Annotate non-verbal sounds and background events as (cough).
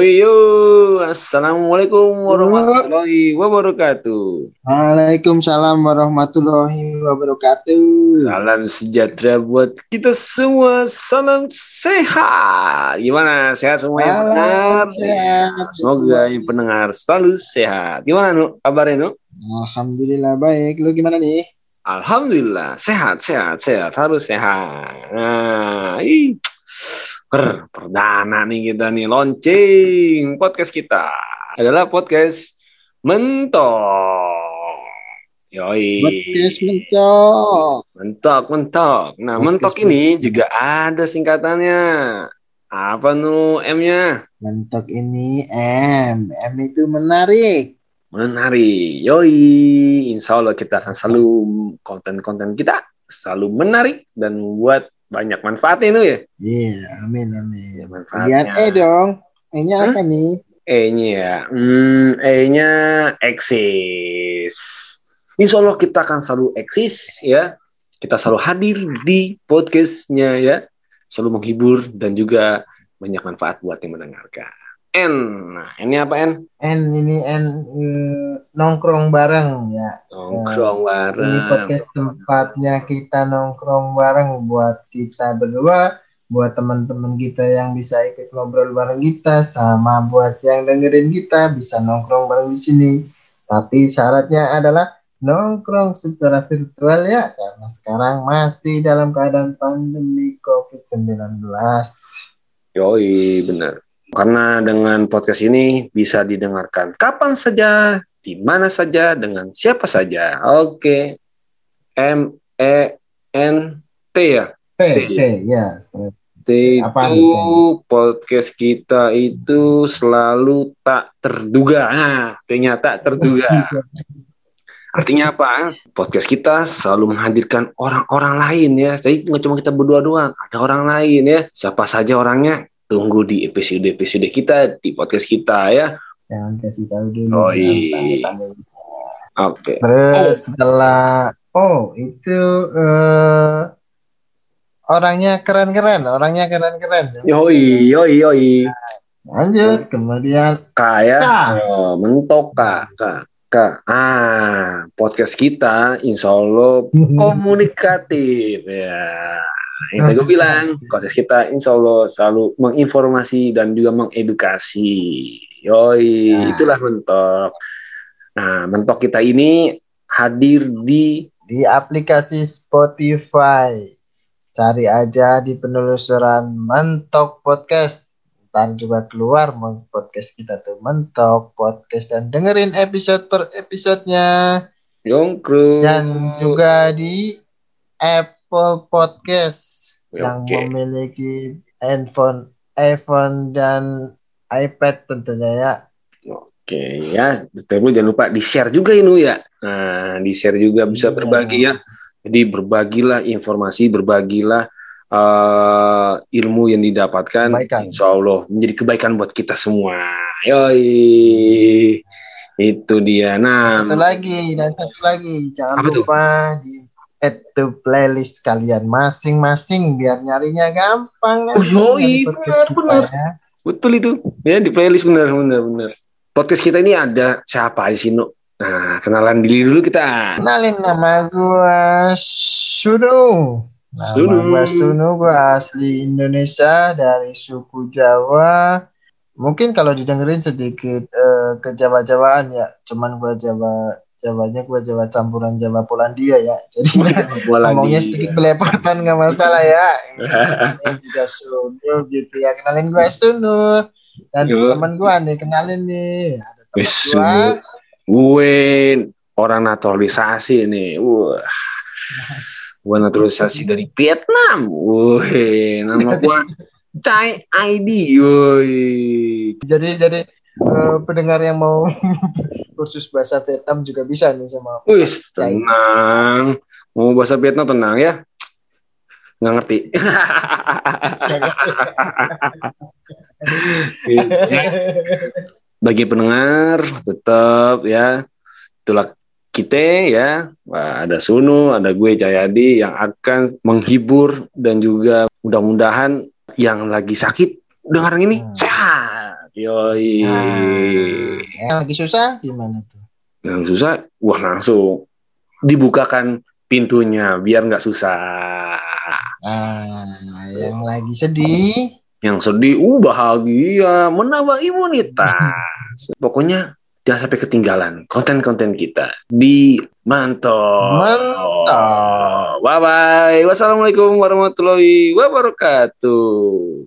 Uyu, assalamualaikum warahmatullahi wabarakatuh. Waalaikumsalam warahmatullahi wabarakatuh. Salam sejahtera buat kita semua. Salam sehat. Gimana? Sehat semua yang pendengar? Semoga yang pendengar selalu sehat. Gimana, Nu? Kabarnya, Nu? Alhamdulillah baik. Lu gimana nih? Alhamdulillah. Sehat, sehat, sehat. Harus sehat. Nah, ih. Per, perdana nih kita nih launching podcast kita adalah podcast mentok. Yoi. Podcast mentok. Mentok, mentok. Nah, podcast mentok ini mentok. juga ada singkatannya. Apa nu M-nya? Mentok ini M. M itu menarik. Menarik. Yoi. Insya Allah kita akan selalu konten-konten kita selalu menarik dan membuat banyak manfaatnya itu ya. Iya, yeah, amin amin. Ya, manfaatnya. Lihat E dong. E-nya apa nih? E-nya ya. Hmm, E-nya eksis. Insya Allah kita akan selalu eksis ya. Kita selalu hadir di podcastnya ya. Selalu menghibur dan juga banyak manfaat buat yang mendengarkan. N. Nah, ini apa N? N ini N uh, nongkrong bareng ya. Nongkrong uh, bareng. Ini podcast tempatnya kita nongkrong bareng buat kita berdua, buat teman-teman kita yang bisa ikut ngobrol bareng kita, sama buat yang dengerin kita bisa nongkrong bareng di sini. Tapi syaratnya adalah nongkrong secara virtual ya, karena sekarang masih dalam keadaan pandemi COVID-19. Yoi, benar. Karena dengan podcast ini bisa didengarkan kapan saja, di mana saja, dengan siapa saja. Oke. M E N T ya? T, T, ya. T itu podcast kita itu selalu tak terduga. Nah, T-nya tak terduga. (laughs) Artinya apa? Podcast kita selalu menghadirkan orang-orang lain ya. Jadi nggak cuma kita berdua doang, ada orang lain ya. Siapa saja orangnya tunggu di episode-episode kita di podcast kita ya. Jangan kasih tahu dulu. Oh iya. Oke. Okay. Terus oh. setelah oh itu uh, orangnya keren-keren, orangnya keren-keren. Yoi, yoi, yoi. lanjut, kemudian kayak oh, mentok kak, kak. Kak, ah, podcast kita insya Allah (laughs) komunikatif ya. Itu gue bilang, proses kita insya Allah selalu menginformasi dan juga mengedukasi. Yoi, nah. itulah mentok. Nah, mentok kita ini hadir di di aplikasi Spotify. Cari aja di penelusuran Mentok Podcast. Dan juga keluar podcast kita tuh Mentok Podcast dan dengerin episode per episodenya. Yongkru. Dan juga di app Apple Podcast okay. yang memiliki handphone, iPhone dan iPad tentunya ya. Oke ya, tapi jangan lupa di share juga ini ya. Nah, di share juga bisa yeah. berbagi ya. Jadi berbagilah informasi, berbagilah uh, ilmu yang didapatkan. Kebaikan. Insya Allah menjadi kebaikan buat kita semua. Yoi. Itu dia. Nah, satu lagi dan satu lagi jangan lupa tuh? di add to playlist kalian masing-masing biar nyarinya gampang. Oh yoi, benar, benar. Ya. Betul itu. Ya di playlist benar benar benar. Podcast kita ini ada siapa aja sih, Nuk? Nah, kenalan diri dulu kita. Kenalin nama gua Sunu. Nama Sunu. gua Sunu, gua asli Indonesia dari suku Jawa. Mungkin kalau didengerin sedikit uh, ke Jawa-Jawaan ya, cuman gua Jawa Jawanya gue Jawa campuran Jawa Polandia ya. Jadi (laughs) ngomongnya sedikit belepotan nggak masalah ya. (laughs) Ini juga Sunu gitu ya. Kenalin gue Sunu. Dan teman gue nih kenalin nih. Ada teman gue. Gue orang naturalisasi nih. Wah. Gue naturalisasi dari Vietnam. Wah, nama gue (laughs) Chai ID. Woi. Jadi jadi uh, pendengar yang mau kursus bahasa Vietnam juga bisa nih sama Wih, tenang. Mau bahasa Vietnam tenang ya. Nggak ngerti. (laughs) Bagi pendengar tetap ya itulah kita ya ada Sunu, ada gue Jayadi yang akan menghibur dan juga mudah-mudahan yang lagi sakit dengar ini hmm. sehat Yoi. Nah, yang lagi susah gimana tuh? Yang susah, wah langsung dibukakan pintunya biar nggak susah. Nah, yang lagi sedih Yang sedih, uh bahagia, menambah imunitas. Pokoknya jangan sampai ketinggalan konten-konten kita di Mantap. Mantap. Bye bye. Wassalamualaikum warahmatullahi wabarakatuh.